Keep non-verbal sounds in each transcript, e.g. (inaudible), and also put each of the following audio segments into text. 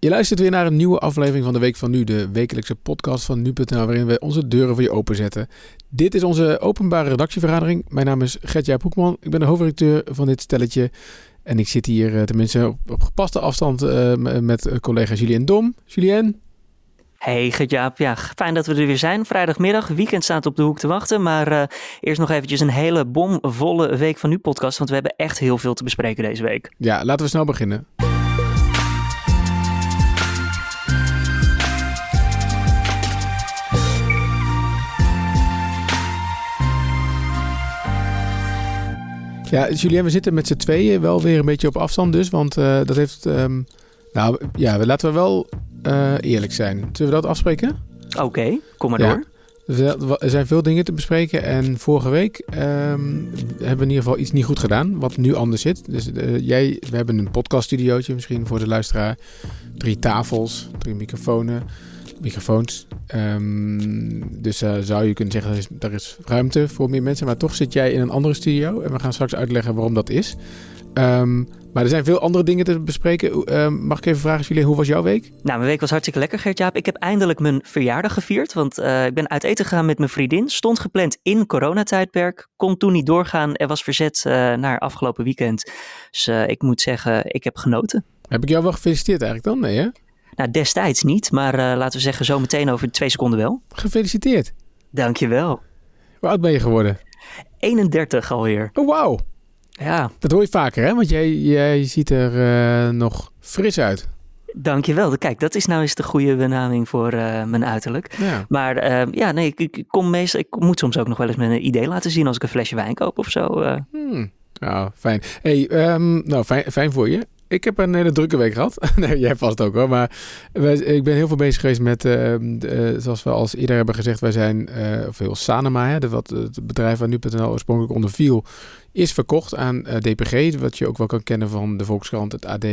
Je luistert weer naar een nieuwe aflevering van de Week van Nu, de wekelijkse podcast van Nu.nl, waarin we onze deuren voor je openzetten. Dit is onze openbare redactievergadering. Mijn naam is Gertjaap Hoekman, ik ben de hoofdredacteur van dit stelletje. En ik zit hier uh, tenminste op, op gepaste afstand uh, met collega Julien Dom. Julien? Hey Gertjaap, ja, fijn dat we er weer zijn. Vrijdagmiddag, weekend staat op de hoek te wachten. Maar uh, eerst nog eventjes een hele bomvolle Week van Nu podcast, want we hebben echt heel veel te bespreken deze week. Ja, laten we snel beginnen. Ja, Julien, we zitten met z'n tweeën wel weer een beetje op afstand dus. Want uh, dat heeft... Um, nou, ja, laten we wel uh, eerlijk zijn. Zullen we dat afspreken? Oké, okay, kom maar ja. door. Er zijn veel dingen te bespreken. En vorige week um, hebben we in ieder geval iets niet goed gedaan. Wat nu anders zit. Dus uh, jij, we hebben een podcaststudiootje misschien voor de luisteraar. Drie tafels, drie microfoons microfoons. Um, dus uh, zou je kunnen zeggen, er is, er is, ruimte voor meer mensen. Maar toch zit jij in een andere studio. En we gaan straks uitleggen waarom dat is. Um, maar er zijn veel andere dingen te bespreken. Uh, mag ik even vragen, Jullie, hoe was jouw week? Nou, mijn week was hartstikke lekker, Gert-Jaap. Ik heb eindelijk mijn verjaardag gevierd. Want uh, ik ben uit eten gegaan met mijn vriendin. Stond gepland in coronatijdperk. Kon toen niet doorgaan. Er was verzet uh, naar afgelopen weekend. Dus ik moet zeggen, ik heb genoten. Heb ik jou wel gefeliciteerd eigenlijk dan? Nee, hè? Nou, destijds niet, maar uh, laten we zeggen zo meteen over twee seconden wel. Gefeliciteerd. Dankjewel. Hoe oud ben je geworden? 31 alweer. Oh, wauw. Ja. Dat hoor je vaker, hè? Want jij, jij ziet er uh, nog fris uit. Dankjewel. Kijk, dat is nou eens de goede benaming voor uh, mijn uiterlijk. Ja. Maar uh, ja, nee, ik, ik, kom meestal, ik moet soms ook nog wel eens mijn idee laten zien als ik een flesje wijn koop of zo. Hmm. Nou, fijn. Hey, um, nou, fijn, fijn voor je ik heb een hele drukke week gehad. (laughs) nee, jij vast ook hoor. Maar ik ben heel veel bezig geweest met, uh, uh, zoals we al eerder hebben gezegd, wij zijn, uh, of heel Sanema, hè, de, wat, het bedrijf waar nu.nl oorspronkelijk onder viel, is verkocht aan DPG. Wat je ook wel kan kennen van de Volkskrant, het AD,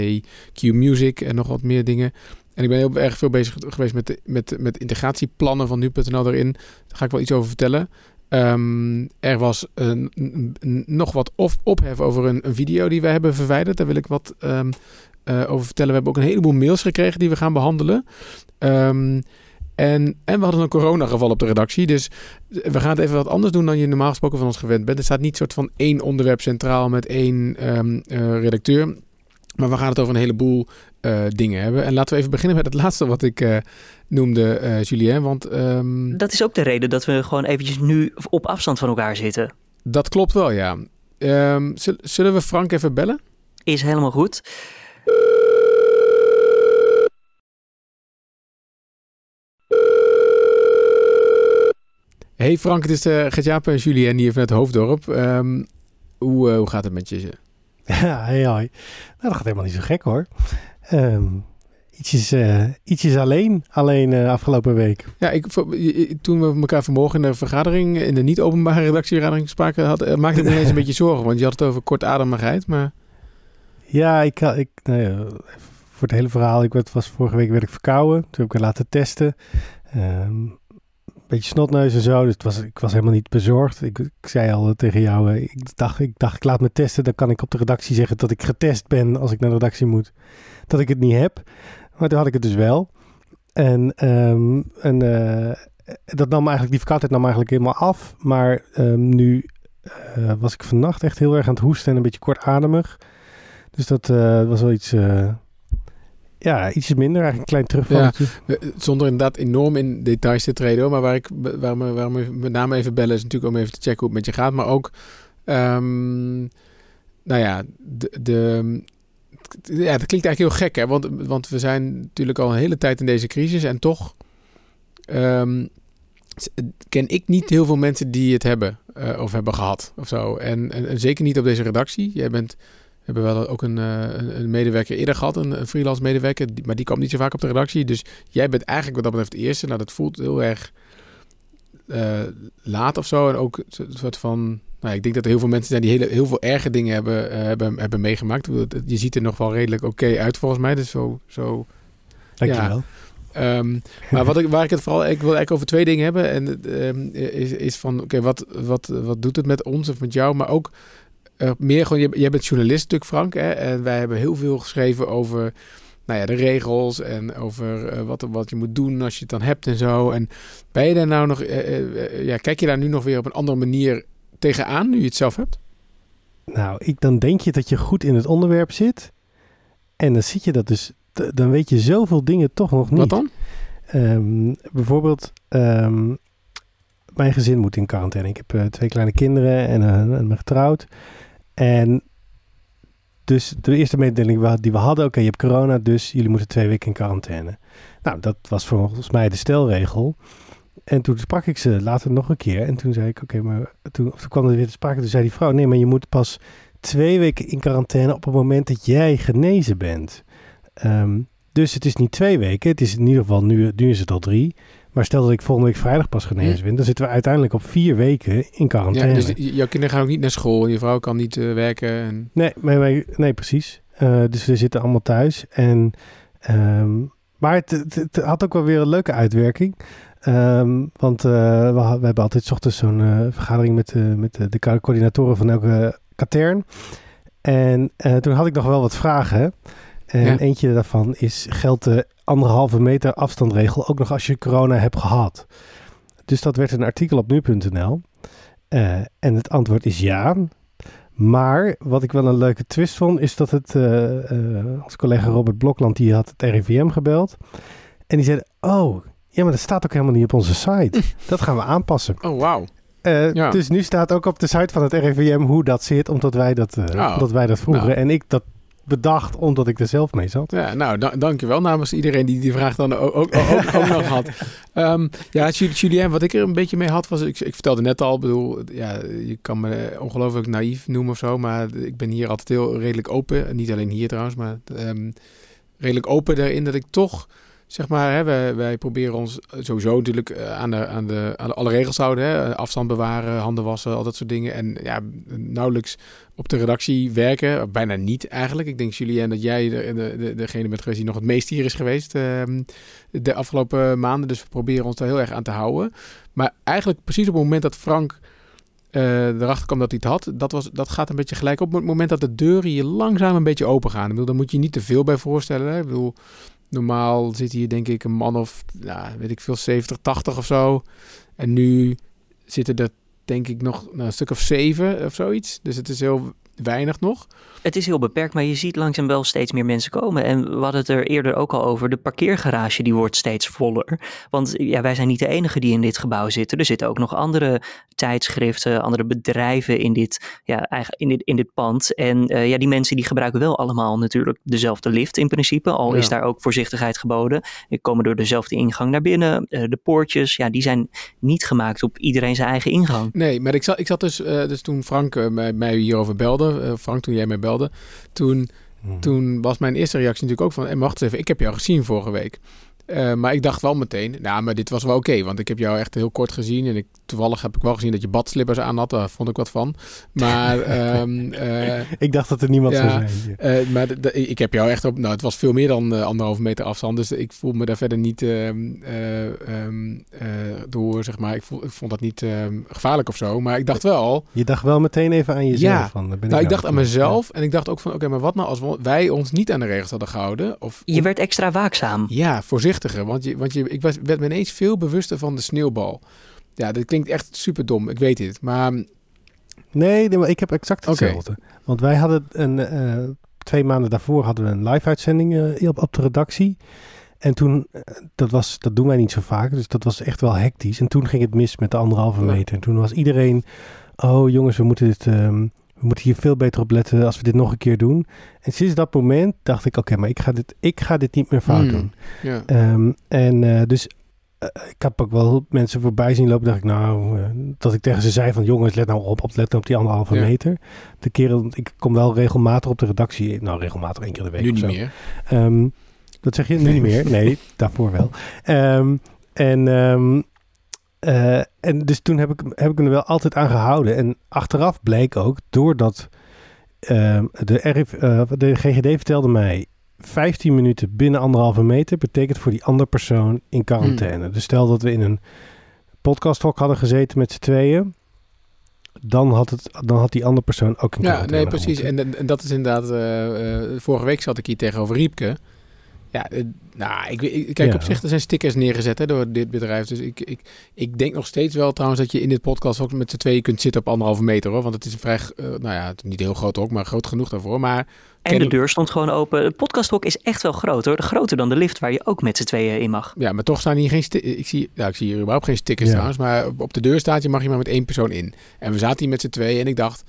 Q Music en nog wat meer dingen. En ik ben heel erg veel bezig geweest met, de, met, met integratieplannen van nu.nl erin. Daar ga ik wel iets over vertellen. Um, er was een, nog wat ophef over een, een, video die we hebben verwijderd. Daar wil ik wat um, uh, over vertellen. We hebben ook een heleboel mails gekregen die we gaan behandelen. Um, en, en we hadden een coronageval op de redactie. Dus we gaan het even wat anders doen dan je normaal gesproken van ons gewend bent. Er staat niet soort van één onderwerp centraal met één uh, redacteur. Maar we gaan het over een heleboel uh, dingen hebben. En laten we even beginnen met het (laughs) laatste wat ik uh, noemde, uh, Julien. Want, um... Dat is ook de reden dat we gewoon eventjes nu op afstand van elkaar zitten. Dat klopt wel, ja. Um, zullen we Frank even bellen? Is helemaal goed. Hey Frank, het is uh, Gertjaap en Julien hier vanuit Hoofddorp. Um, hoe, hoe gaat het met je? (laughs) Ja, hoi. Nou, dat gaat helemaal niet zo gek hoor. Um, ietsjes, uh, ietsjes alleen, alleen uh, afgelopen week. Ja, ik, toen we elkaar vanmorgen in de vergadering, in de niet-openbare redactievergadering spraken, had, uh, maakte ik me ineens een (laughs) beetje zorgen. Want je had het over kortademigheid, maar... Ja, ik, ik nou ja, voor het hele verhaal, ik was, vorige week werd ik verkouden. Toen heb ik het laten testen. Um, beetje snotneus en zo. Dus het was, ik was helemaal niet bezorgd. Ik, ik zei al tegen jou, uh, ik, dacht, ik dacht, ik laat me testen. Dan kan ik op de redactie zeggen dat ik getest ben als ik naar de redactie moet. Dat ik het niet heb. Maar toen had ik het dus wel. En, um, en uh, dat nam eigenlijk, die verkoudheid nam eigenlijk helemaal af. Maar um, nu uh, was ik vannacht echt heel erg aan het hoesten en een beetje kortademig. Dus dat was wel iets ja, iets minder, eigenlijk een klein terugvalletje. Ja, zonder inderdaad enorm in details te treden. Maar waar ik waar me, me met name even bellen is natuurlijk om even te checken hoe het met je gaat. Maar ook, um, nou ja, de, ja, dat klinkt eigenlijk heel gek, hè? Want, want we zijn natuurlijk al een hele tijd in deze crisis en toch um, ken ik niet heel veel mensen die het hebben uh, of hebben gehad of zo. En, en, zeker niet op deze redactie. Jij bent hebben wel ook een, een, een medewerker eerder gehad, een, een, freelance medewerker, maar die kwam niet zo vaak op de redactie. Dus jij bent eigenlijk wat dat betreft de eerste. Nou, dat voelt heel erg uh, laat of zo. En ook een soort van. Nou, ik denk dat er heel veel mensen zijn die hele, heel veel erge dingen hebben, uh, hebben, hebben meegemaakt. Je ziet er nog wel redelijk oké okay uit volgens mij. Dus zo. zo Dankjewel. Ja. Um, maar wat ik, waar ik het vooral, ik wil eigenlijk over twee dingen hebben. En um, is, is van, oké, okay, wat, wat, wat doet het met ons of met jou? Maar ook uh, meer gewoon, jij bent journalist natuurlijk Frank. Hè? En wij hebben heel veel geschreven over nou ja, de regels en over uh, wat, wat je moet doen als je het dan hebt en zo. En ben je daar nou nog, ja, kijk je daar nu nog weer op een andere manier tegenaan nu je het zelf hebt? Nou, ik, dan denk je dat je goed in het onderwerp zit. En dan zit je dat dus, dan weet je zoveel dingen toch nog niet. Wat dan? Um, bijvoorbeeld, um, mijn gezin moet in quarantaine. Ik heb uh, twee kleine kinderen en uh, ben getrouwd. En dus de eerste mededeling die we hadden, oké, je hebt corona, dus jullie moeten twee weken in quarantaine. Nou, dat was volgens mij de stelregel. En toen sprak ik ze later nog een keer. En toen zei ik, oké, maar toen, toen kwam er weer te sprake. Toen zei die vrouw, nee, maar je moet pas twee weken in quarantaine op het moment dat jij genezen bent. Um, dus het is niet twee weken. Het is in ieder geval, nu, nu is het al drie. Maar stel dat ik volgende week vrijdag pas genezen ben, dan zitten we uiteindelijk op vier weken in quarantaine. Ja, dus jouw kinderen gaan ook niet naar school, je vrouw kan niet uh, werken. En... Nee, nee, nee, precies. Uh, dus we zitten allemaal thuis. En, um, maar het, het, het, had ook wel weer een leuke uitwerking. Um, want uh, we, we, hebben altijd ochtends zo'n vergadering met, met de, de coördinatoren van elke katern. En toen had ik nog wel wat vragen. En eentje daarvan is, geldt de anderhalve meter afstandregel ook nog als je corona hebt gehad? Dus dat werd een artikel op nu.nl. Uh, en het antwoord is ja. Maar wat ik wel een leuke twist vond, is dat het, uh, uh, onze collega Robert Blokland, die had het RIVM gebeld. En die zei, oh, ja, maar dat staat ook helemaal niet op onze site. (laughs) Dat gaan we aanpassen. Oh, wauw. Uh, ja. Dus nu staat ook op de site van het RIVM hoe dat zit, omdat wij dat, uh, oh. omdat wij dat vroegen. Nou. En ik dat bedacht omdat ik er zelf mee zat. Ja, nou, da dankjewel namens iedereen die die vraag dan ook, ook, ook, ook nog (laughs) had. Um, ja, Julien, wat ik er een beetje mee had was, ik, ik vertelde net al, bedoel, ja, je kan me ongelooflijk naïef noemen of zo, maar ik ben hier altijd heel redelijk open. Niet alleen hier trouwens, maar um, redelijk open daarin dat ik toch zeg maar, hè, wij, wij, proberen ons sowieso natuurlijk eh, aan, de, aan, de, aan alle regels te houden. Hè? Afstand bewaren, handen wassen, al dat soort dingen. En ja, nauwelijks op de redactie werken. Bijna niet eigenlijk. Ik denk, Julien, dat jij de, de, degene bent geweest die nog het meest hier is geweest uh, de afgelopen maanden. Dus we proberen ons daar heel erg aan te houden. Maar eigenlijk precies op het moment dat Frank uh, erachter kwam dat hij het had, dat, was, dat gaat een beetje gelijk op het moment dat de deuren hier langzaam een beetje open gaan. Ik bedoel, daar moet je niet te veel bij voorstellen. Ik bedoel, Normaal zit hier denk ik een man of, weet ik veel, 70, 80 of zo. En nu zitten er denk ik nog nou, een stuk of zeven of zoiets. Dus het is heel weinig nog. Het is heel beperkt, maar je ziet langzaam wel steeds meer mensen komen. En we hadden het er eerder ook al over. De parkeergarage die wordt steeds voller. Want ja, wij zijn niet de enige die in dit gebouw zitten. Er zitten ook nog andere tijdschriften, andere bedrijven in dit, ja, in dit, in dit pand. En uh, ja, die mensen die gebruiken wel allemaal natuurlijk dezelfde lift in principe. Al is daar ook voorzichtigheid geboden. Die komen door dezelfde ingang naar binnen. Uh, de poortjes, ja, die zijn niet gemaakt op iedereen zijn eigen ingang. Nee, maar ik zat, ik zat dus, uh, dus toen Frank mij, mij hierover belde. Frank, toen jij mij belde toen, mhm. toen was mijn eerste reactie natuurlijk ook van... en wacht eens even, ik heb jou gezien vorige week. Uh, maar ik dacht wel meteen, nou, maar dit was wel oké. want ik heb jou echt heel kort gezien. En ik, toevallig heb ik wel gezien dat je badslippers aan had. Daar vond ik wat van. Maar... um, (laughs) uh, ik dacht dat er niemand ja, zou zijn. Uh, maar ik heb jou echt op... Nou, het was veel meer dan anderhalve meter afstand. Dus ik voel me daar verder niet um, door, zeg maar. Ik, voel, ik vond dat niet ehm, gevaarlijk of zo. Maar ik dacht wel... Je dacht wel meteen even aan jezelf. Ja, van, ben nou, ik, ik dacht aan mezelf. En ik dacht ook van, oké, maar wat nou als wij ons niet aan de regels hadden gehouden? Of, je werd extra waakzaam. Ja, voorzichtig want, je, want je, ik was, werd me ineens veel bewuster van de sneeuwbal. Ja, dat klinkt echt super dom. Ik weet het. Maar. Nee, nee maar ik heb exact hetzelfde. Want wij hadden een. Uh, twee maanden daarvoor hadden we een live uitzending uh, op, op de redactie. En toen, uh, dat, was, dat doen wij niet zo vaak, dus dat was echt wel hectisch. En toen ging het mis met de anderhalve meter. En toen was iedereen, oh jongens, we moeten dit, um, we moeten hier veel beter op letten als we dit nog een keer doen. En sinds dat moment dacht ik, oké, maar ik ga, dit, ik ga dit niet meer fout hmm. doen. Um, en uh, dus uh, ik heb ook wel mensen voorbij zien lopen. dacht ik, nou, uh, dat ik tegen ze zei van... jongens, let nou op, op let nou op die anderhalve ja. meter. De keren, ik kom wel regelmatig op de redactie. Nou, regelmatig één keer de week Nu niet zo. meer. Um, dat zeg je? Nu niet meer. Nee, (laughs) daarvoor wel. Um, en... Um, uh, en dus toen heb ik, heb ik me er wel altijd aan gehouden. En achteraf bleek ook, doordat uh, de, uh, de GGD vertelde mij... 15 minuten binnen anderhalve meter betekent voor die andere persoon in quarantaine. Hmm. Dus stel dat we in een podcasthok hadden gezeten met z'n tweeën dan had, het, dan had die andere persoon ook een Ja, nee, precies. En, en, dat is inderdaad... Uh, vorige week zat ik hier tegenover Riepke. Ja, nou, ik, ik kijk op zich, er zijn stickers neergezet hè, door dit bedrijf. Dus ik, ik, ik denk nog steeds wel trouwens dat je in dit podcast ook met z'n tweeën kunt zitten op anderhalve meter hoor. Want het is een vrij, uh, nou ja, niet heel groot ook, maar groot genoeg daarvoor. Maar en de deur stond gewoon open. Het podcasthok is echt wel groot hoor. Groter dan de lift waar je ook met z'n tweeën in mag. Ja, maar toch staan hier geen stickers. Ik zie, nou, ik zie hier überhaupt geen stickers ja. trouwens. Maar op de deur staat je mag je maar met één persoon in. En we zaten hier met z'n tweeën en ik dacht,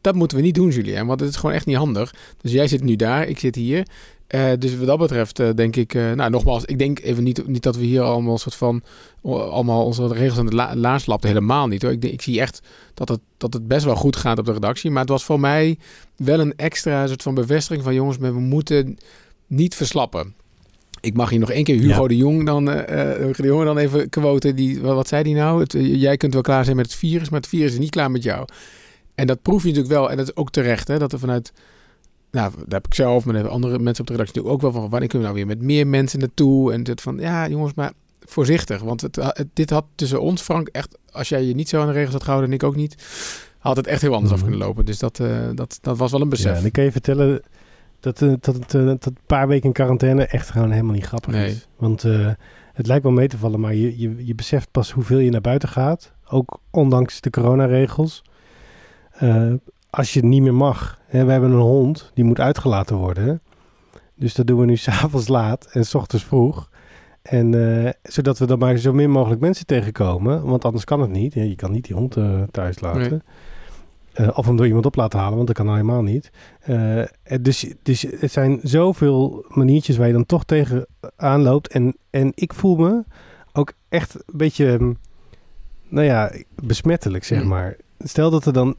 dat moeten we niet doen Julien. Want het is gewoon echt niet handig. Dus jij zit nu daar, ik zit hier. Uh, dus wat dat betreft uh, denk ik, uh, nou nogmaals, ik denk even niet, niet dat we hier allemaal een soort van, allemaal onze regels aan de la laars lappen, helemaal niet hoor. Ik, ik zie echt dat het, dat het best wel goed gaat op de redactie, maar het was voor mij wel een extra soort van bevestiging van jongens, we moeten niet verslappen. Ik mag hier nog één keer Hugo ja. de Jong dan, Hugo de Jong dan even quoten. Die, wat zei die nou? Het, jij kunt wel klaar zijn met het virus, maar het virus is niet klaar met jou. En dat proef je natuurlijk wel, en dat is ook terecht, hè, dat er vanuit nou, daar heb ik zelf, maar hebben andere mensen op de redactie ook wel van. Wanneer kunnen we nou weer met meer mensen naartoe? En het van, ja jongens, maar voorzichtig. Want het, het, dit had tussen ons, Frank, echt, als jij je niet zo aan de regels had gehouden en ik ook niet, had het echt heel anders mm -hmm. af kunnen lopen. Dus dat, uh, dat, dat was wel een besef. Ja, en ik kan je vertellen dat, uh, dat, het, uh, dat een paar weken in quarantaine echt gewoon helemaal niet grappig nee. is. Want het lijkt wel mee te vallen, maar je, je, je beseft pas hoeveel je naar buiten gaat. Ook ondanks de coronaregels als je niet meer mag. Hè, we hebben een hond, die moet uitgelaten worden. Dus dat doen we nu (laughs) s'avonds laat en s ochtends vroeg. En uh, zodat we dan maar zo min mogelijk mensen tegenkomen. Want anders kan het niet. Je kan niet die hond uh, thuis laten. Nee. Uh, of hem door iemand op laten halen, want dat kan nou helemaal niet. dus, dus het zijn zoveel maniertjes waar je dan toch tegen aanloopt. En, en ik voel me ook echt een beetje, nou ja, besmettelijk, zeg maar. Stel dat er dan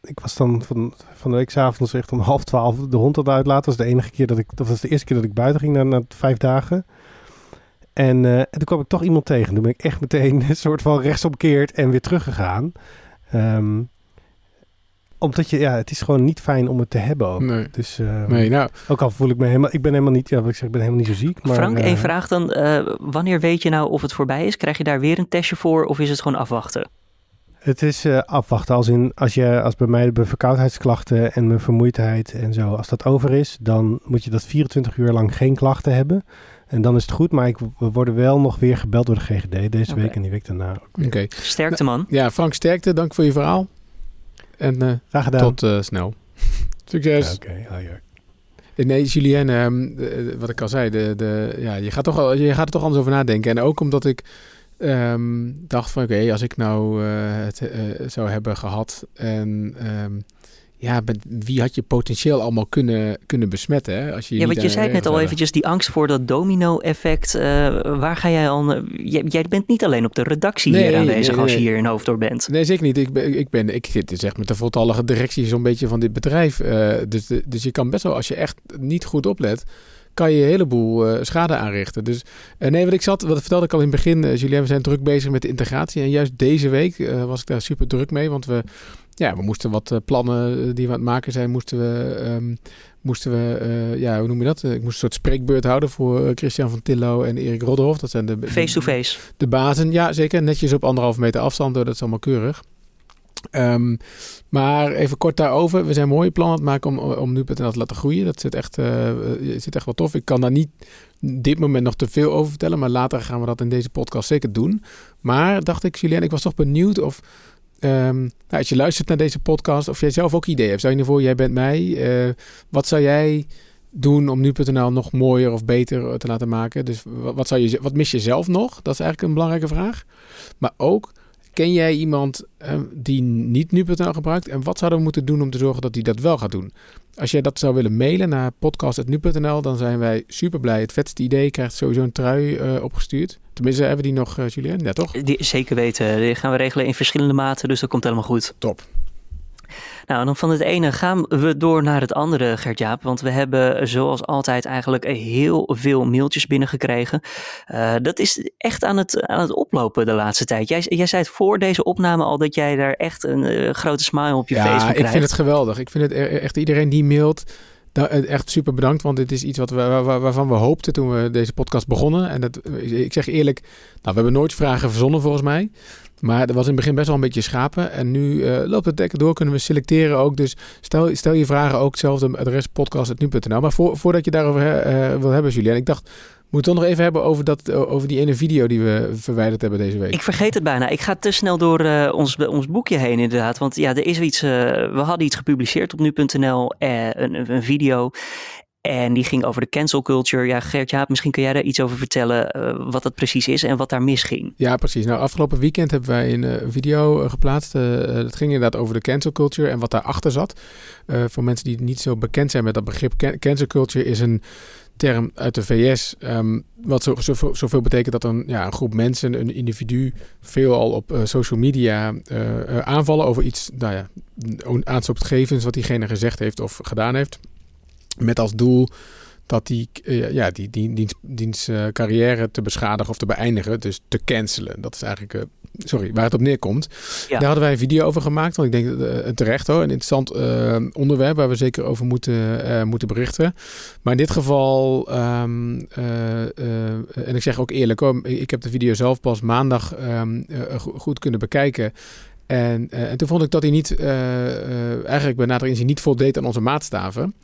ik was dan van, van de week s'avonds echt om half twaalf de hond aan het uitlaten. Dat was de enige keer dat ik, dat was de eerste keer dat ik buiten ging na, na vijf dagen. En, uh, en toen kwam ik toch iemand tegen. Toen ben ik echt meteen (laughs) een soort van rechtsomkeerd en weer teruggegaan. Um, omdat je, ja, het is gewoon niet fijn om het te hebben ook. Nee. Dus, uh, nee, nou. Ook al voel ik me helemaal, ik ben helemaal niet, ja, wat ik zeg, ik ben helemaal niet zo ziek. Maar, Frank, uh, één vraag dan. Uh, wanneer weet je nou of het voorbij is? Krijg je daar weer een testje voor of is het gewoon afwachten? Het is uh, afwachten. Als, in, als, je, als bij mij de verkoudheidsklachten en mijn vermoeidheid en zo, als dat over is, dan moet je dat 24 uur lang geen klachten hebben. En dan is het goed, maar ik, we worden wel nog weer gebeld door de GGD deze okay. week en die week daarna Oké. Okay. Sterkte man. Ja, Frank Sterkte, dank voor je verhaal. En uh, Graag gedaan. tot uh, snel. (laughs) Succes. Oké, okay. Nee, Julien, um, wat ik al zei, de, de, ja, je, gaat toch, je gaat er toch anders over nadenken. En ook omdat ik um, dacht van oké, okay, als ik nou uh, het uh, zou hebben gehad en um, ja, met wie had je potentieel allemaal kunnen, kunnen besmetten? Hè? Als je ja, want je zei net al eventjes die angst voor dat domino-effect. Uh, waar ga jij al? Jij, jij, bent niet alleen op de redactie nee, hier aanwezig nee, nee, als je hier in Hoofddorp bent. Nee, zeker niet. Ik, ben, ik, ben, ik zit echt met de voltallige directie zo'n beetje van dit bedrijf. Uh, dus, dus je kan best wel, als je echt niet goed oplet kan je een heleboel uh, schade aanrichten. Dus uh, nee, wat ik zat, wat vertelde ik al in het begin, uh, Julien, we zijn druk bezig met de integratie. En juist deze week was ik daar super druk mee, want we, ja, we moesten wat plannen die we aan het maken zijn, moesten we, um, moesten we ja, hoe noem je dat? ik moest een soort spreekbeurt houden voor Christian van Tillo en Erik Rodderhoff. Dat zijn de face-to-face. De, de bazen, ja zeker. Netjes op anderhalve meter afstand, dat is allemaal keurig. Um, maar even kort daarover. We zijn mooie plannen aan het maken om, om nu.nl te laten groeien. Dat zit echt, uh, zit echt wel tof. Ik kan daar niet dit moment nog te veel over vertellen. Maar later gaan we dat in deze podcast zeker doen. Maar dacht ik, Julien, ik was toch benieuwd of... Um, nou, als je luistert naar deze podcast, of jij zelf ook ideeën hebt. Stel je voor, jij bent mij. Uh, wat zou jij doen om nu.nl nog mooier of beter te laten maken? Dus wat, zou je, wat mis je zelf nog? Dat is eigenlijk een belangrijke vraag. Maar ook Ken jij iemand uh, die niet nu.nl gebruikt? En wat zouden we moeten doen om te zorgen dat die dat wel gaat doen? Als jij dat zou willen mailen naar podcast.nu.nl, dan zijn wij super blij. Het vetste idee krijgt sowieso een trui uh, opgestuurd. Tenminste, hebben die nog, uh, Julien? Ja, toch? Die, zeker weten. Die gaan we regelen in verschillende maten, dus dat komt helemaal goed. Top. Nou, dan van het ene gaan we door naar het andere, Gert-Jaap. Want we hebben zoals altijd eigenlijk heel veel mailtjes binnengekregen. Uh, dat is echt aan het, aan het oplopen de laatste tijd. Jij, jij zei het voor deze opname al dat jij daar echt een uh, grote smile op je ja, face krijgt. ik vind het geweldig. Ik vind het echt iedereen die mailt Nou, echt super bedankt, want dit is iets wat we, waar, waarvan we hoopten toen we deze podcast begonnen. En dat, ik zeg eerlijk, nou, we hebben nooit vragen verzonnen volgens mij. Maar er was in het begin best wel een beetje schapen. En nu uh, loopt het lekker door, kunnen we selecteren ook. Dus stel, stel je vragen ook, hetzelfde adres podcast.nu.nl. Maar voor, voordat je daarover uh, wil hebben, Julien, ik dacht... Moet het toch nog even hebben over, dat, over die ene video die we verwijderd hebben deze week. Ik vergeet het bijna. Ik ga te snel door ons, ons boekje heen inderdaad. Want ja, er is iets, we hadden iets gepubliceerd op nu.nl, een, een video. En die ging over de cancel culture. Ja, Gert-Jaap, misschien kun jij daar iets over vertellen uh, wat dat precies is en wat daar misging. Ja, precies. Nou, afgelopen weekend hebben wij een uh, video uh, geplaatst. dat ging inderdaad over de cancel culture en wat daarachter zat. voor mensen die niet zo bekend zijn met dat begrip, can cancel culture is een term uit de VS. Um, wat zo, zo, zoveel betekent dat een, ja, een groep mensen, een individu, veelal op social media aanvallen over iets, nou ja, aanstootgevens wat diegene gezegd heeft of gedaan heeft. Met als doel dat die, ja, die, die dienst, dienst carrière te beschadigen of te beëindigen. Dus te cancelen. Dat is eigenlijk sorry, waar het op neerkomt. Ja. Daar hadden wij een video over gemaakt. Want ik denk uh, terecht hoor. Een interessant uh, onderwerp waar we zeker over moeten, uh, moeten berichten. Maar in dit geval, um, en ik zeg ook eerlijk hoor, ik heb de video zelf pas maandag um, goed kunnen bekijken. En, en toen vond ik dat hij niet, eigenlijk bij nader inzien, niet voldeed aan onze maatstaven.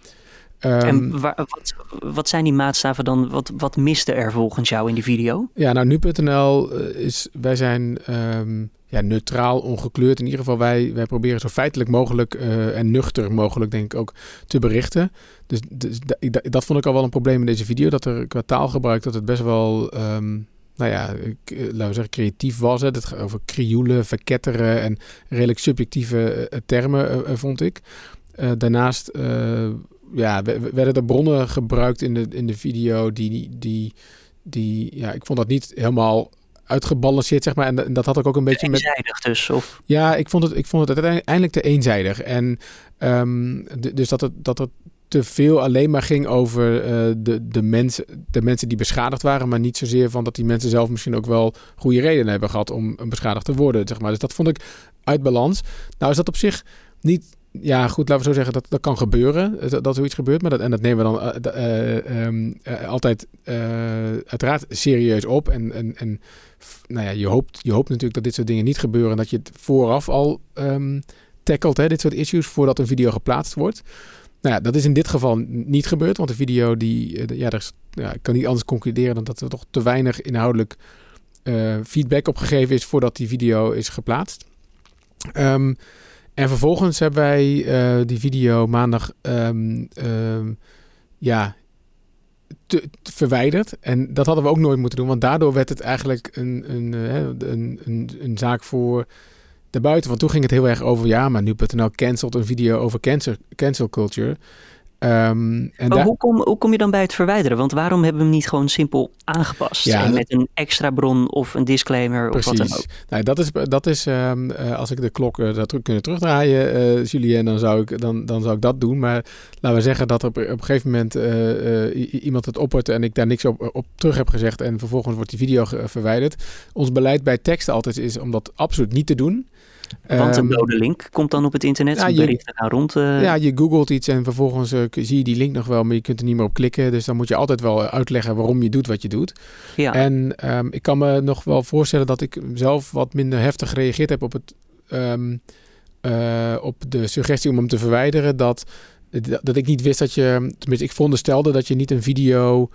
Um, en waar, wat, wat, zijn die maatstaven dan? Wat, wat miste er volgens jou in die video? Ja, nou nu.nl is, wij zijn um, ja, neutraal, ongekleurd. In ieder geval, wij, wij proberen zo feitelijk mogelijk uh, en nuchter mogelijk, denk ik ook, te berichten. Dus, dus dat, dat vond ik al wel een probleem in deze video. Dat er qua taalgebruik, dat het best wel... Um, nou ja, laten we zeggen, creatief was. Het Het over krioelen, verketteren en redelijk subjectieve termen, uh, vond ik. daarnaast ja, werden er bronnen gebruikt in de, in de video die, die, die, ja, ik vond dat niet helemaal uitgebalanceerd, zeg maar. En, dat had ik ook een beetje eenzijdig met... dus, of? Ja, ik vond het, ik vond het uiteindelijk te eenzijdig. En um, dus dat het, dat het te veel alleen maar ging over uh, de, de, mensen, de mensen die beschadigd waren, maar niet zozeer van dat die mensen zelf misschien ook wel goede redenen hebben gehad om beschadigd te worden, zeg maar. Dus dat vond ik uit balans. Nou is dat op zich niet ja, goed, laten we zo zeggen, dat, dat kan gebeuren, dat, dat zoiets gebeurt. Maar dat, en dat nemen we dan uh, uh, um, altijd uiteraard serieus op. En, en, en nou ja, je, hoopt, je hoopt natuurlijk dat dit soort dingen niet gebeuren. En dat je het vooraf al um, tackelt, dit soort issues, voordat een video geplaatst wordt. Nou ja, dat is in dit geval niet gebeurd, want de video, die, ja, er ja, ik kan niet anders concluderen dan dat er toch te weinig inhoudelijk feedback op gegeven is voordat die video is geplaatst. Um, en vervolgens hebben wij uh, die video maandag um, um, ja, verwijderd. En dat hadden we ook nooit moeten doen, want daardoor werd het eigenlijk een, een, uh, een, een, een, zaak voor de buiten. Want toen ging het heel erg over, ja, maar nu.nl cancelt een video over cancel, cancel culture. Um, en maar hoe kom, hoe kom je dan bij het verwijderen? Want waarom hebben we hem niet gewoon simpel aangepast? Ja, met een extra bron of een disclaimer precies. of wat dan ook? Nou, dat is, dat is um, uh, als ik de klok uh, dat kunnen terugdraaien, uh, Julien, dan zou, ik, dan, dan zou ik dat doen. Maar laten we zeggen dat er op, op een gegeven moment iemand het oppert en ik daar niks op, op terug heb gezegd en vervolgens wordt die video verwijderd. Ons beleid bij tekst altijd is om dat absoluut niet te doen. Want een dode link komt dan op het internet, ja, je, nou rond. Uh... Ja, je googelt iets en vervolgens uh, zie je die link nog wel, maar je kunt er niet meer op klikken. Dus dan moet je altijd wel uitleggen waarom je doet wat je doet. Ja. En um, ik kan me nog wel voorstellen dat ik zelf wat minder heftig gereageerd heb op, het, um, uh, op de suggestie om hem te verwijderen. Dat, dat ik niet wist dat je, tenminste ik veronderstelde dat je niet een video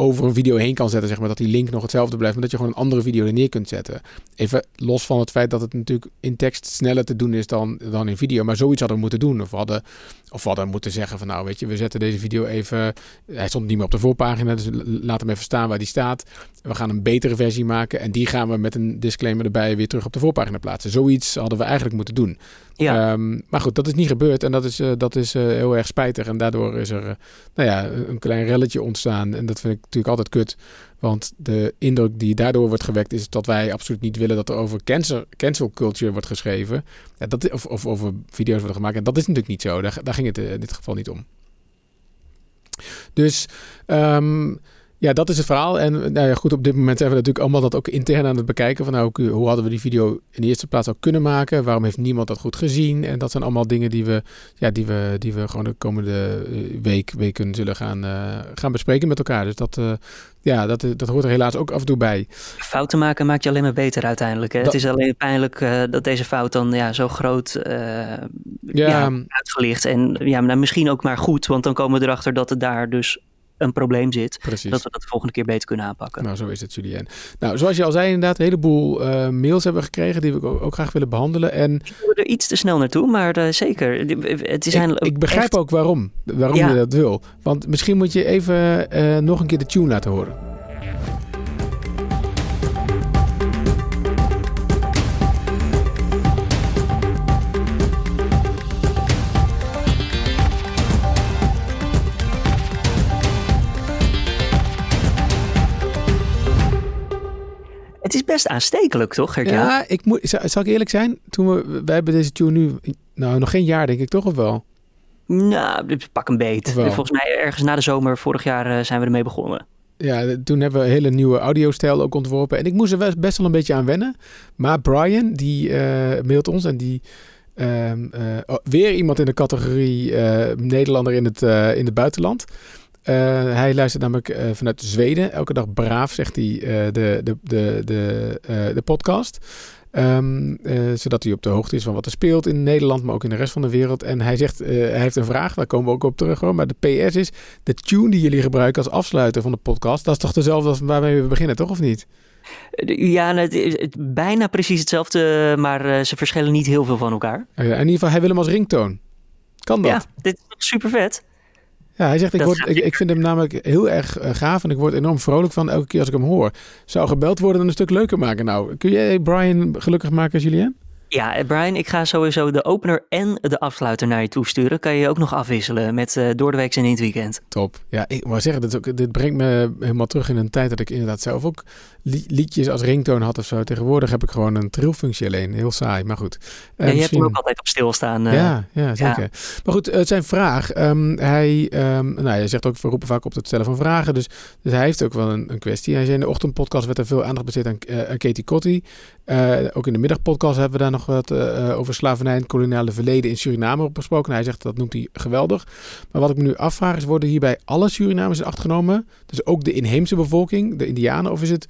over een video heen kan zetten, zeg maar, dat die link nog hetzelfde blijft, maar dat je gewoon een andere video er neer kunt zetten. Even los van het feit dat het natuurlijk in tekst sneller te doen is dan, dan in video, maar zoiets hadden we moeten doen. Of we hadden, of we hadden moeten zeggen van nou, weet je, we zetten deze video even, hij stond niet meer op de voorpagina, dus laat hem even staan waar die staat. We gaan een betere versie maken en die gaan we met een disclaimer erbij weer terug op de voorpagina plaatsen. Zoiets hadden we eigenlijk moeten doen. Ja. Um, maar goed, dat is niet gebeurd en dat is, uh, dat is uh, heel erg spijtig. En daardoor is er uh, nou ja, een klein relletje ontstaan. En dat vind ik natuurlijk altijd kut. Want de indruk die daardoor wordt gewekt is dat wij absoluut niet willen dat er over cancel, cancel culture wordt geschreven. Ja, dat, of, of over video's worden gemaakt. En dat is natuurlijk niet zo. Daar, daar ging het in dit geval niet om. Dus um, ja, dat is het verhaal. En nou ja, goed, op dit moment zijn we natuurlijk allemaal dat ook intern aan het bekijken. Van nou, hoe hadden we die video in de eerste plaats al kunnen maken? Waarom heeft niemand dat goed gezien? En dat zijn allemaal dingen die we, ja, die we, die we gewoon de komende week, weken zullen gaan, gaan bespreken met elkaar. Dus dat, ja, dat, dat hoort er helaas ook af en toe bij. Fouten maken maakt je alleen maar beter uiteindelijk. Hè? Het is alleen pijnlijk uh, dat deze fout dan ja, zo groot ja. ja. uitgelicht. En ja, nou, misschien ook maar goed, want dan komen we erachter dat het daar dus een probleem zit. Precies. Dat we dat de volgende keer beter kunnen aanpakken. Nou, zo is het, Julien. Nou, zoals je al zei, inderdaad, een heleboel uh, mails hebben we gekregen die we ook, graag willen behandelen. En... Ik er iets te snel naartoe, maar uh, zeker. Het is ik, ik begrijp echt... ook waarom, waarom ja. je dat wil. Want misschien moet je even uh, nog een keer de tune laten horen. Best aanstekelijk, toch? Ja, ik moet, zal ik eerlijk zijn? Toen we, wij hebben deze tune nu, nou, nog geen jaar denk ik toch, of wel? Nou, pak een beet. Volgens mij ergens na de zomer vorig jaar uh, zijn we ermee begonnen. Ja, toen hebben we een hele nieuwe audiostijl ook ontworpen. En ik moest er best wel een beetje aan wennen. Maar Brian, die uh, mailt ons en die... Uh, uh, weer iemand in de categorie Nederlander in het, in het buitenland. Uh, hij luistert namelijk uh, vanuit Zweden. Elke dag braaf, zegt hij, uh, de, de, de, de, de podcast. Um, zodat hij op de hoogte is van wat er speelt in Nederland, maar ook in de rest van de wereld. En hij zegt, hij heeft een vraag, daar komen we ook op terug hoor. Maar de PS is, de tune die jullie gebruiken als afsluiter van de podcast, dat is toch dezelfde als waarmee we beginnen, toch of niet? Ja, het, het, bijna precies hetzelfde, maar ze verschillen niet heel veel van elkaar. in ieder geval, hij wil hem als ringtoon. Kan dat? Ja, dit is super vet. Ja, hij zegt, ik, word, ik, ik, vind hem namelijk heel erg uh, gaaf en ik word enorm vrolijk van elke keer als ik hem hoor. Zou gebeld worden dan een stuk leuker maken. Nou, kun jij Brian gelukkig maken, Julien? Ja, eh, Brian, ik ga sowieso de opener en de afsluiter naar je toe sturen. Kan je ook nog afwisselen met uh, door de week en in het weekend. Top. Ja, ik moet zeggen, dit, ook, dit brengt me helemaal terug in een tijd dat ik inderdaad zelf ook liedjes als ringtoon had of zo. Tegenwoordig heb ik gewoon een trillfunctie alleen. Heel saai, maar goed. Uh, ja, je hebt hem ook altijd op stilstaan. Uh, ja, ja, zeker. Maar goed, het zijn vraag. Um, hij, um, nou, hij zegt ook, we roepen vaak op het stellen van vragen. Dus, dus hij heeft ook wel een, een kwestie. Hij zei in de ochtendpodcast werd er veel aandacht besteed aan, aan Katie Cotty. ook in de middagpodcast hebben we daar nog wat over slavernij en koloniale verleden in Suriname op besproken. Hij zegt dat noemt hij geweldig. Maar wat ik me nu afvraag is, worden hierbij alle Surinamers in acht genomen? Dus ook de inheemse bevolking, de Indianen? Of is het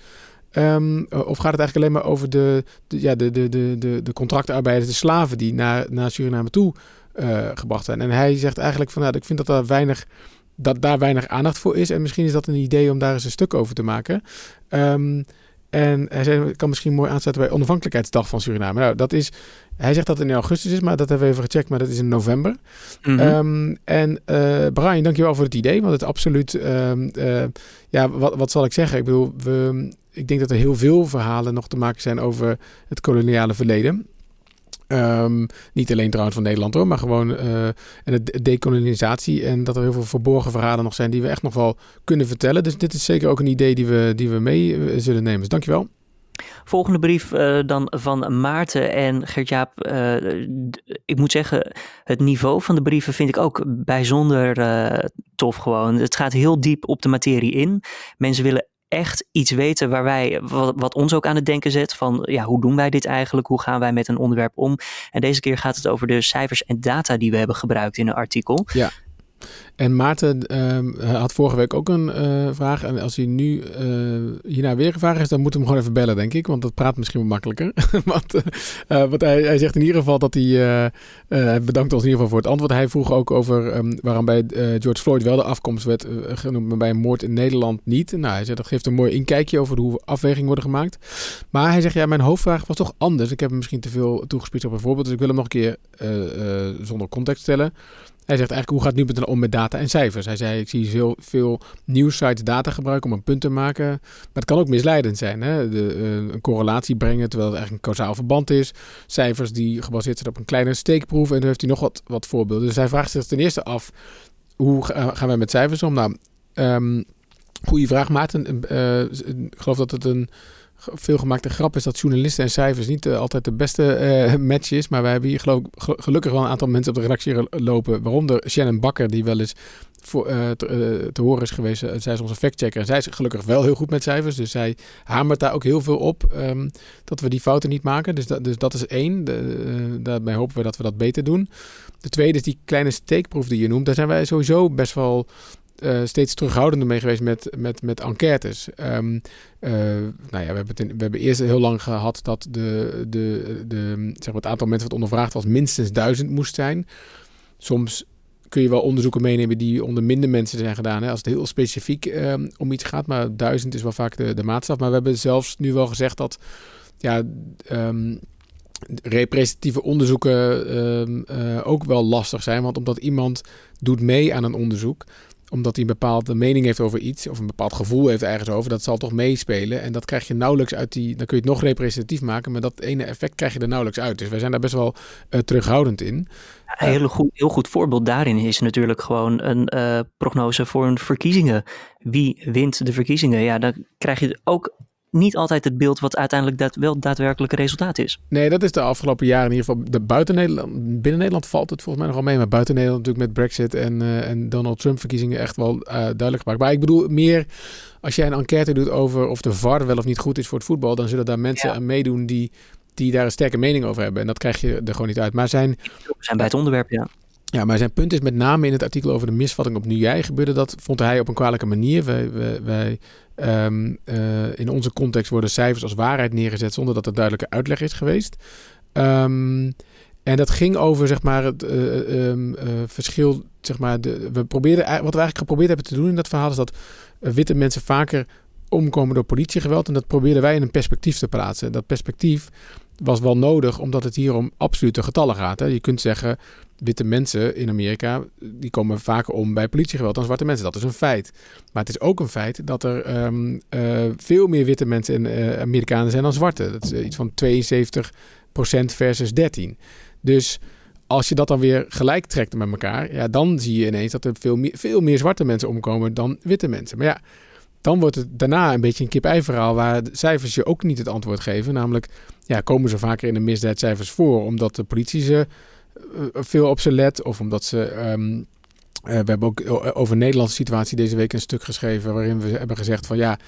Um, of gaat het eigenlijk alleen maar over de, de, ja, de, de, de, de, de contractarbeiders, de slaven die naar, naar Suriname toe uh, gebracht zijn? En hij zegt eigenlijk van, nou, ik vind dat, daar weinig, dat daar weinig aandacht voor is. En misschien is dat een idee om daar eens een stuk over te maken. Um, en hij zei, kan misschien mooi aansluiten bij onafhankelijkheidsdag van Suriname. Nou, dat is, hij zegt dat het in augustus is, maar dat hebben we even gecheckt, maar dat is in november. Mm -hmm. um, en uh, Brian, dankjewel voor het idee, want het absoluut, um, uh, ja, wat, wat zal ik zeggen? Ik bedoel, we, ik denk dat er heel veel verhalen nog te maken zijn over het koloniale verleden. Um, niet alleen trouwens van Nederland hoor, maar gewoon uh, en de decolonisatie. En dat er heel veel verborgen verhalen nog zijn die we echt nog wel kunnen vertellen. Dus dit is zeker ook een idee die we, die we mee uh, zullen nemen. Dus dankjewel. Volgende brief uh, dan van Maarten en Gert-Jaap. ik moet zeggen, het niveau van de brieven vind ik ook bijzonder tof gewoon. Het gaat heel diep op de materie in. Mensen willen echt iets weten waar wij, wat, ons ook aan het denken zet van ja, hoe doen wij dit eigenlijk? Hoe gaan wij met een onderwerp om? En deze keer gaat het over de cijfers en data die we hebben gebruikt in een artikel. Ja. En Maarten uh, had vorige week ook een uh, vraag. En als hij nu uh, hierna weer gevraagd is, dan moeten we hem gewoon even bellen, denk ik. Want dat praat misschien wel makkelijker. (laughs) want, uh, want hij, hij, zegt in ieder geval dat hij... bedankt ons in ieder geval voor het antwoord. Hij vroeg ook over um, waarom bij George Floyd wel de afkomst werd genoemd, maar bij een moord in Nederland niet. Nou, hij zegt dat geeft een mooi inkijkje over hoe afwegingen worden gemaakt. Maar hij zegt, ja, mijn hoofdvraag was toch anders. Ik heb hem misschien te veel toegespitst op een voorbeeld. Dus ik wil hem nog een keer zonder context stellen. Hij zegt eigenlijk, hoe gaat nu om met data en cijfers? Hij zei, ik zie veel, veel nieuwsites data gebruiken om een punt te maken. Maar het kan ook misleidend zijn. Hè? De, uh, een correlatie brengen, terwijl het eigenlijk een kausaal verband is. Cijfers die gebaseerd zijn op een kleine steekproef. En dan heeft hij nog wat, wat voorbeelden. Dus hij vraagt zich ten eerste af, hoe gaan wij met cijfers om? Nou, um, goede vraag, Maarten. Uh, ik geloof dat het een veel gemaakte grap is dat journalisten en cijfers niet altijd de beste match is. Maar wij hebben hier gelukkig wel een aantal mensen op de redactie lopen. Waaronder Shannon Bakker, die wel eens voor, uh, te, horen is geweest. Zij is onze factchecker. En zij is gelukkig wel heel goed met cijfers. Dus zij hamert daar ook heel veel op. Um, dat we die fouten niet maken. Dus dat, dus dat is één. Daarbij hopen we dat we dat beter doen. De tweede is die kleine steekproef die je noemt. Daar zijn wij sowieso best wel uh, steeds terughoudender mee geweest met, met, met enquêtes. Um, nou ja, we hebben, we hebben eerst heel lang gehad dat de, de, de, zeg maar het aantal mensen wat ondervraagd was minstens duizend moest zijn. Soms kun je wel onderzoeken meenemen die onder minder mensen zijn gedaan. Hè, als het heel specifiek um, om iets gaat. Maar duizend is wel vaak de, de maatstaf. Maar we hebben zelfs nu wel gezegd dat ja, um, representatieve onderzoeken uh, ook wel lastig zijn. Want omdat iemand doet mee aan een onderzoek omdat hij een bepaalde mening heeft over iets, of een bepaald gevoel heeft ergens over, dat zal toch meespelen. En dat krijg je nauwelijks uit die. Dan kun je het nog representatief maken, maar dat ene effect krijg je er nauwelijks uit. Dus wij zijn daar best wel uh, terughoudend in. Een heel goed, heel goed voorbeeld daarin is natuurlijk gewoon een uh, prognose voor een verkiezingen. Wie wint de verkiezingen? Ja, dan krijg je ook niet altijd het beeld wat uiteindelijk dat wel daadwerkelijk resultaat is. Nee, dat is de afgelopen jaren in ieder geval. De buiten Nederland, binnen Nederland valt het volgens mij nog wel mee. Maar buiten Nederland natuurlijk met Brexit en, uh, en Donald Trump verkiezingen echt wel uh, duidelijk gemaakt. Maar ik bedoel meer, als jij een enquête doet over of de VAR wel of niet goed is voor het voetbal, dan zullen daar mensen ja. aan meedoen die, die daar een sterke mening over hebben. En dat krijg je er gewoon niet uit. Maar zijn, We zijn bij het onderwerp, ja. Ja, maar zijn punt is met name in het artikel over de misvatting op Nu Jij gebeurde dat, vond hij op een kwalijke manier. Wij, wij, wij um, uh, in onze context worden cijfers als waarheid neergezet zonder dat er duidelijke uitleg is geweest. Um, en dat ging over zeg maar, het uh, um, uh, verschil. Zeg maar, de, we probeerden, wat we eigenlijk geprobeerd hebben te doen in dat verhaal is dat witte mensen vaker omkomen door politiegeweld. En dat probeerden wij in een perspectief te plaatsen. Dat perspectief was wel nodig, omdat het hier om absolute getallen gaat. Hè. Je kunt zeggen, witte mensen in Amerika, die komen vaker om bij politiegeweld dan zwarte mensen. Dat is een feit. Maar het is ook een feit dat er um, uh, veel meer witte mensen in uh, Amerikanen zijn dan zwarte. Dat is uh, iets van 72% versus 13. Dus als je dat dan weer gelijk trekt met elkaar, ja, dan zie je ineens dat er veel meer, veel meer zwarte mensen omkomen dan witte mensen. Maar ja, dan wordt het daarna een beetje een kip-ei verhaal waar de cijfers je ook niet het antwoord geven. Namelijk, ja, komen ze vaker in de misdaadcijfers voor omdat de politie ze veel op ze let of omdat ze... Um, uh, we hebben ook over de Nederlandse situatie deze week een stuk geschreven waarin we hebben gezegd van ja,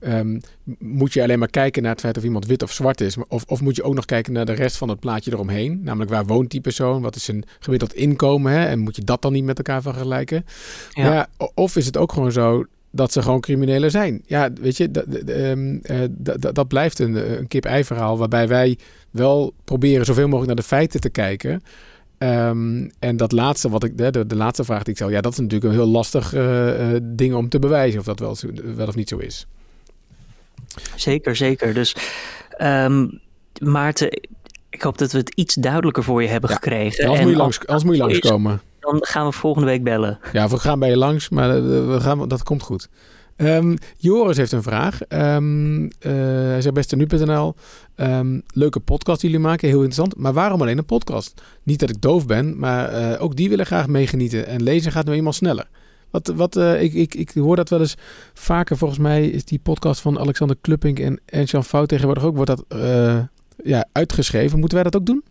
um, moet je alleen maar kijken naar het feit of iemand wit of zwart is, of, of moet je ook nog kijken naar de rest van het plaatje eromheen, namelijk waar woont die persoon, wat is zijn gemiddeld inkomen hè? en moet je dat dan niet met elkaar vergelijken? Ja. ja of is het ook gewoon zo dat ze gewoon criminelen zijn. Ja, weet je, dat, um, uh, dat, dat blijft een, een kip-ei verhaal waarbij wij wel proberen zoveel mogelijk naar de feiten te kijken. Um, en dat laatste, wat ik, de, de, laatste vraag die ik stel, ja, dat is natuurlijk een heel lastig uh, uh, ding om te bewijzen of dat wel, wel of niet zo is. Zeker, zeker. Dus um, Maarten, ik hoop dat we het iets duidelijker voor je hebben ja, gekregen. En moet je langs, moet je langskomen. Dan gaan we volgende week bellen. Ja, we gaan bij je langs, maar we gaan, dat komt goed. Um, Joris heeft een vraag. Um, uh, hij zegt beste nu.nl. Um, leuke podcast die jullie maken, heel interessant. Maar waarom alleen een podcast? Niet dat ik doof ben, maar uh, ook die willen graag meegenieten. En lezen gaat nu eenmaal sneller. Wat, wat, uh, ik, ik, ik hoor dat wel eens vaker. Volgens mij is die podcast van Alexander Klupping en Ernst-Jan Fout tegenwoordig ook wordt dat, ja, uitgeschreven. Moeten wij dat ook doen?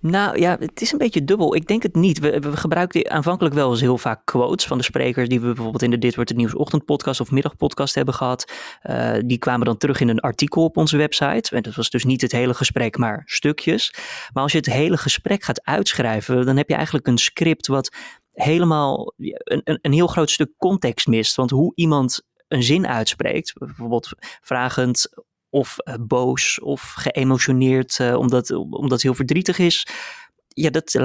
Nou ja, het is een beetje dubbel. Ik denk het niet. We, we gebruikten aanvankelijk wel eens heel vaak quotes van de sprekers die we bijvoorbeeld in de Dit Wordt Het Nieuws ochtendpodcast of middagpodcast hebben gehad. Uh, die kwamen dan terug in een artikel op onze website. En dat was dus niet het hele gesprek, maar stukjes. Maar als je het hele gesprek gaat uitschrijven, dan heb je eigenlijk een script wat helemaal een, een, een heel groot stuk context mist. Want hoe iemand een zin uitspreekt, bijvoorbeeld vragend of uh, boos of geëmotioneerd uh, omdat, omdat het heel verdrietig is. Ja, dat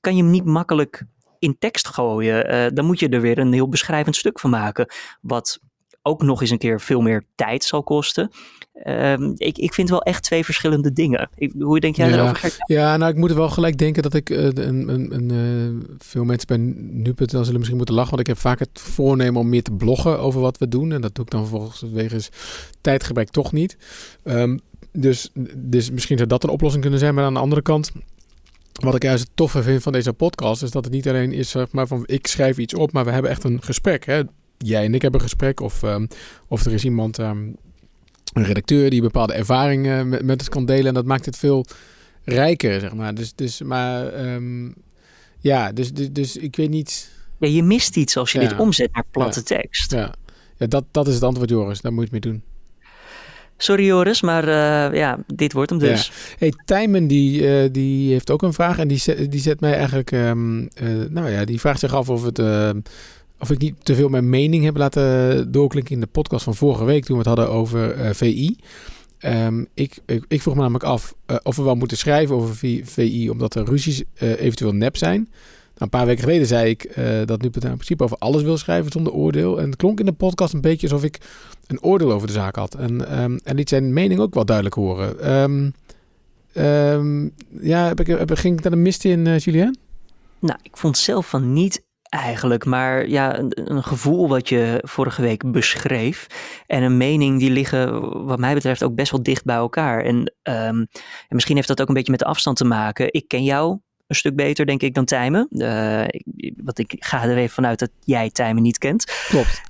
kan je niet makkelijk in tekst gooien. Uh, dan moet je er weer een heel beschrijvend stuk van maken. Wat ook nog eens een keer veel meer tijd zal kosten. Um, ik, ik vind wel echt twee verschillende dingen. Ik, hoe denk jij ja, daarover? Gert? Ja, nou, ik moet wel gelijk denken dat ik uh, een, een, een uh, veel mensen bij nu.nl zullen misschien moeten lachen, want ik heb vaak het voornemen om meer te bloggen over wat we doen. En dat doe ik dan vervolgens wegens tijdgebrek toch niet. Um, dus, dus misschien zou dat een oplossing kunnen zijn. Maar aan de andere kant, wat ik juist het toffe vind van deze podcast, is dat het niet alleen is zeg maar, van ik schrijf iets op, maar we hebben echt een gesprek. Hè? Jij en ik hebben een gesprek, of, um, of er is iemand. Um, een redacteur die bepaalde ervaringen met, met het kan delen. En dat maakt het veel rijker, zeg maar. Dus, dus maar ehm, ja, dus, dus, dus ik weet niet. Ja, je mist iets als je dit omzet naar platte tekst. Ja, ja dat, dat is het antwoord, Joris. Daar moet je het mee doen. Sorry Joris, maar uh, ja, dit wordt hem dus. Ja. Hey, Tijmen die, uh, die heeft ook een vraag en die, zet, die zet mij eigenlijk, um, uh, nou ja, die vraagt zich af of het of ik niet te veel mijn mening heb laten doorklinken in de podcast van vorige week toen we het hadden over uh, VI. Um, ik, ik, vroeg me namelijk af uh, of we wel moeten schrijven over VI omdat er ruzies uh, eventueel nep zijn. Nou, een paar weken geleden zei ik dat nu in principe over alles wil schrijven zonder oordeel. En het klonk in de podcast een beetje alsof ik een oordeel over de zaak had. En, um, en liet zijn mening ook wel duidelijk horen. Um, ja, heb ik, heb, ging ik daar een mist in, Julien? Nou, ik vond zelf van niet eigenlijk. Maar ja, een, een, gevoel wat je vorige week beschreef en een mening die liggen wat mij betreft ook best wel dicht bij elkaar. En, um, en misschien heeft dat ook een beetje met de afstand te maken. Ik ken jou een stuk beter, denk ik, dan Tijmen. Uh, want ik ga er even vanuit dat jij Tijmen niet kent. Klopt.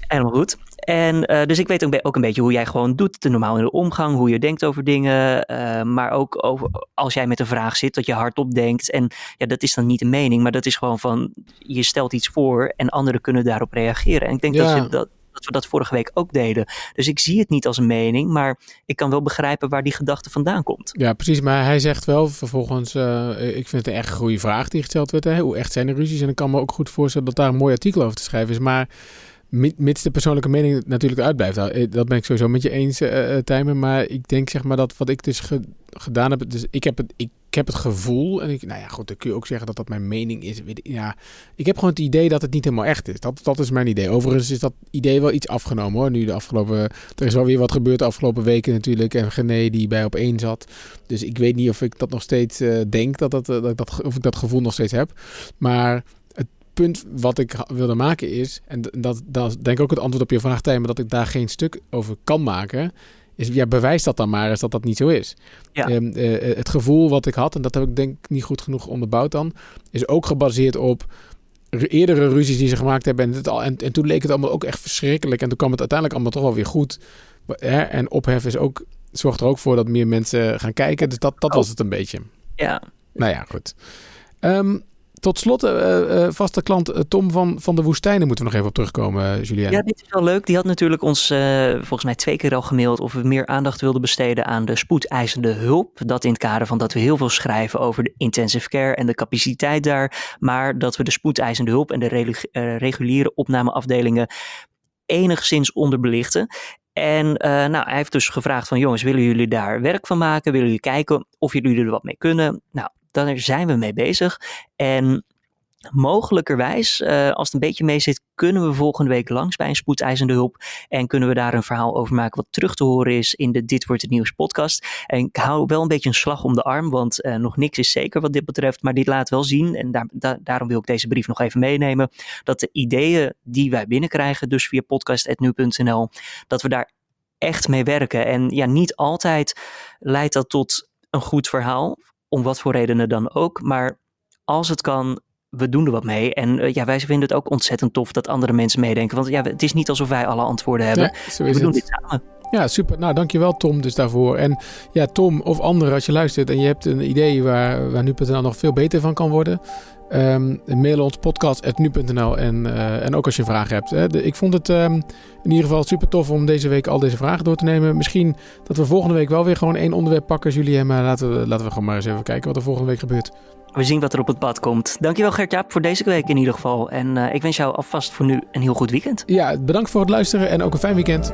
Helemaal goed. En uh, dus ik weet ook, ook, een beetje hoe jij gewoon doet, de normaal in de omgang, hoe je denkt over dingen. Uh, maar ook over als jij met een vraag zit, dat je hardop denkt. En ja, dat is dan niet een mening, maar dat is gewoon van je stelt iets voor en anderen kunnen daarop reageren. En ik denk ja. dat, dat, dat we dat vorige week ook deden. Dus ik zie het niet als een mening, maar ik kan wel begrijpen waar die gedachte vandaan komt. Ja, precies. Maar hij zegt wel vervolgens, uh, ik vind het een echt goede vraag die gesteld werd. Hè? Hoe echt zijn de ruzies? En ik kan me ook goed voorstellen dat daar een mooi artikel over te schrijven is. Maar mits de persoonlijke mening natuurlijk uitblijft. Nou, eh, dat ben ik sowieso met je eens, uh, Tijmen. Maar ik denk zeg maar dat wat ik dus gedaan heb... Dus ik heb, het, ik, heb het gevoel... En ik, nou ja, goed, dan kun je ook zeggen dat dat mijn mening is. Ja, ik heb gewoon het idee dat het niet helemaal echt is. Dat, dat is mijn idee. Overigens is dat idee wel iets afgenomen hoor. Nu de afgelopen... Er is wel weer wat gebeurd de afgelopen weken natuurlijk. En Gené die bij op één zat. Dus ik weet niet of ik dat nog steeds denk. Dat dat, dat, dat, of ik dat gevoel nog steeds heb. Maar punt wat ik wilde maken is, en dat, dat denk ik ook het antwoord op je vraag, maar dat ik daar geen stuk over kan maken, is ja, bewijs dat dan maar eens dat dat niet zo is. Ja. Ehm, eh, het gevoel wat ik had, en dat heb ik denk ik niet goed genoeg onderbouwd dan, is ook gebaseerd op eerdere ruzies die ze gemaakt hebben. En, het al, en, en toen leek het allemaal ook echt verschrikkelijk. En toen kwam het uiteindelijk allemaal toch wel weer goed. Hè? En ophef is ook, zorgt er ook voor dat meer mensen gaan kijken. Dus dat, dat oh. was het een beetje. Ja. Nou ja, goed. Um, tot slot, uh, vaste klant Tom van, van de Woestijnen moeten we nog even op terugkomen, Julien. Ja, dit is wel leuk. Die had natuurlijk ons volgens mij twee keer al gemaild of we meer aandacht wilden besteden aan de spoedeisende hulp. Dat in het kader van dat we heel veel schrijven over de intensive care en de capaciteit daar. Maar dat we de spoedeisende hulp en de reguliere opnameafdelingen enigszins onderbelichten. En nou, hij heeft dus gevraagd van jongens, willen jullie daar werk van maken? Willen jullie kijken of jullie er wat mee kunnen? Nou, daar zijn we mee bezig. En mogelijkerwijs, uh, als het een beetje mee zit, kunnen we volgende week langs bij een spoedeisende hulp. En kunnen we daar een verhaal over maken wat terug te horen is in de Dit Wordt Het Nieuws podcast. En ik hou wel een beetje een slag om de arm, want uh, nog niks is zeker wat dit betreft. Maar dit laat wel zien, en daar, da daarom wil ik deze brief nog even meenemen, dat de ideeën die wij binnenkrijgen, dus via podcast.nu.nl, dat we daar echt mee werken. En ja, niet altijd leidt dat tot een goed verhaal om wat voor redenen dan ook. Maar als het kan, we doen er wat mee. En uh, ja, wij vinden het ook ontzettend tof dat andere mensen meedenken. Want ja, het is niet alsof wij alle antwoorden hebben. we doen dit samen. Ja, super. Nou, dankjewel Tom dus daarvoor. En ja, Tom of anderen als je luistert en je hebt een idee waar, waar nu.nl nog veel beter van kan worden. Um, mail ons podcast.nu.nl en, uh, en ook als je vragen hebt. Hè. De, ik vond het um, in ieder geval super tof om deze week al deze vragen door te nemen. Misschien dat we volgende week wel weer gewoon één onderwerp pakken, Julien. Maar laten we, laten we gewoon maar eens even kijken wat er volgende week gebeurt. We zien wat er op het pad komt. Dankjewel Gert-Jaap voor deze week in ieder geval. En uh, ik wens jou alvast voor nu een heel goed weekend. Ja, bedankt voor het luisteren en ook een fijn weekend.